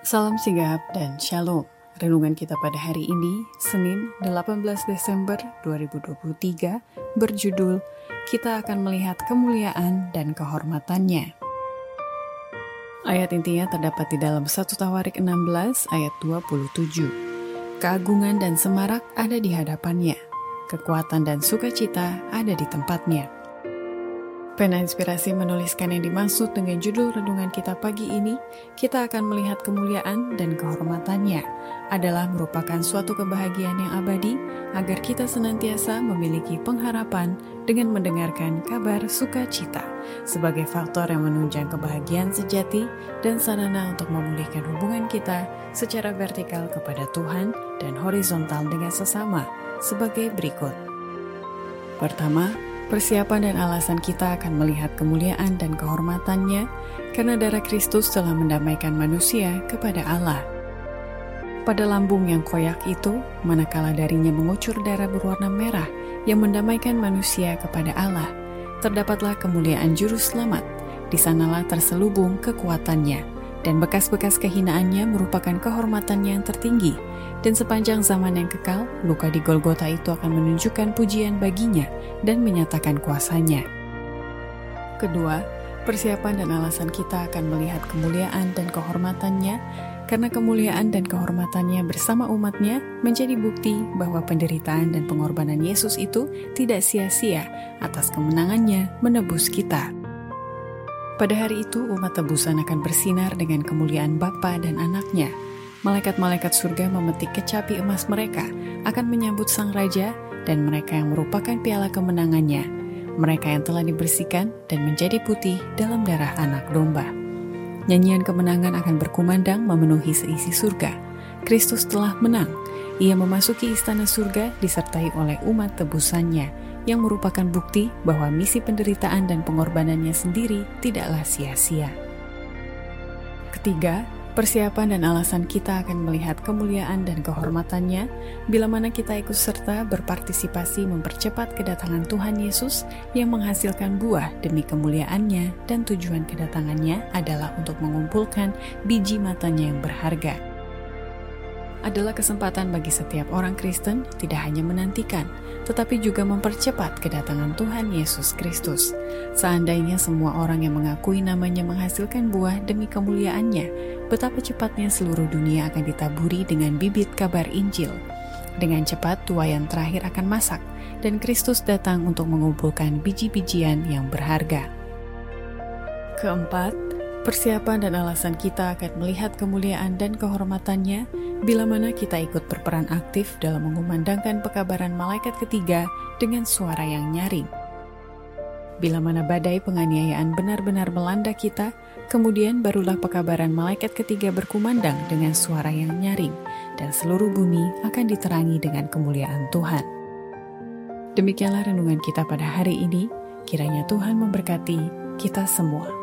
Salam sigap dan shalom. Renungan kita pada hari ini, Senin 18 Desember 2023, berjudul Kita akan melihat kemuliaan dan kehormatannya. Ayat intinya terdapat di dalam 1 Tawarik 16 ayat 27. Keagungan dan semarak ada di hadapannya, kekuatan dan sukacita ada di tempatnya. Pena Inspirasi menuliskan yang dimaksud dengan judul renungan kita pagi ini, kita akan melihat kemuliaan dan kehormatannya adalah merupakan suatu kebahagiaan yang abadi agar kita senantiasa memiliki pengharapan dengan mendengarkan kabar sukacita sebagai faktor yang menunjang kebahagiaan sejati dan sarana untuk memulihkan hubungan kita secara vertikal kepada Tuhan dan horizontal dengan sesama sebagai berikut. Pertama, Persiapan dan alasan kita akan melihat kemuliaan dan kehormatannya karena darah Kristus telah mendamaikan manusia kepada Allah. Pada lambung yang koyak itu, manakala darinya mengucur darah berwarna merah yang mendamaikan manusia kepada Allah, terdapatlah kemuliaan juru selamat, di sanalah terselubung kekuatannya, dan bekas-bekas kehinaannya merupakan kehormatannya yang tertinggi, dan sepanjang zaman yang kekal, luka di Golgota itu akan menunjukkan pujian baginya dan menyatakan kuasanya. Kedua, persiapan dan alasan kita akan melihat kemuliaan dan kehormatannya karena kemuliaan dan kehormatannya bersama umatnya menjadi bukti bahwa penderitaan dan pengorbanan Yesus itu tidak sia-sia atas kemenangannya menebus kita. Pada hari itu umat tebusan akan bersinar dengan kemuliaan Bapa dan anaknya, malaikat-malaikat surga memetik kecapi emas mereka akan menyambut sang raja dan mereka yang merupakan piala kemenangannya, mereka yang telah dibersihkan dan menjadi putih dalam darah anak domba. Nyanyian kemenangan akan berkumandang memenuhi seisi surga. Kristus telah menang. Ia memasuki istana surga disertai oleh umat tebusannya yang merupakan bukti bahwa misi penderitaan dan pengorbanannya sendiri tidaklah sia-sia. Ketiga, Persiapan dan alasan kita akan melihat kemuliaan dan kehormatannya bila mana kita ikut serta berpartisipasi mempercepat kedatangan Tuhan Yesus yang menghasilkan buah demi kemuliaannya dan tujuan kedatangannya adalah untuk mengumpulkan biji matanya yang berharga adalah kesempatan bagi setiap orang Kristen tidak hanya menantikan, tetapi juga mempercepat kedatangan Tuhan Yesus Kristus. Seandainya semua orang yang mengakui namanya menghasilkan buah demi kemuliaannya, betapa cepatnya seluruh dunia akan ditaburi dengan bibit kabar Injil. Dengan cepat tuayan terakhir akan masak, dan Kristus datang untuk mengumpulkan biji-bijian yang berharga. Keempat, persiapan dan alasan kita akan melihat kemuliaan dan kehormatannya bila mana kita ikut berperan aktif dalam mengumandangkan pekabaran malaikat ketiga dengan suara yang nyaring. Bila mana badai penganiayaan benar-benar melanda kita, kemudian barulah pekabaran malaikat ketiga berkumandang dengan suara yang nyaring, dan seluruh bumi akan diterangi dengan kemuliaan Tuhan. Demikianlah renungan kita pada hari ini. Kiranya Tuhan memberkati kita semua.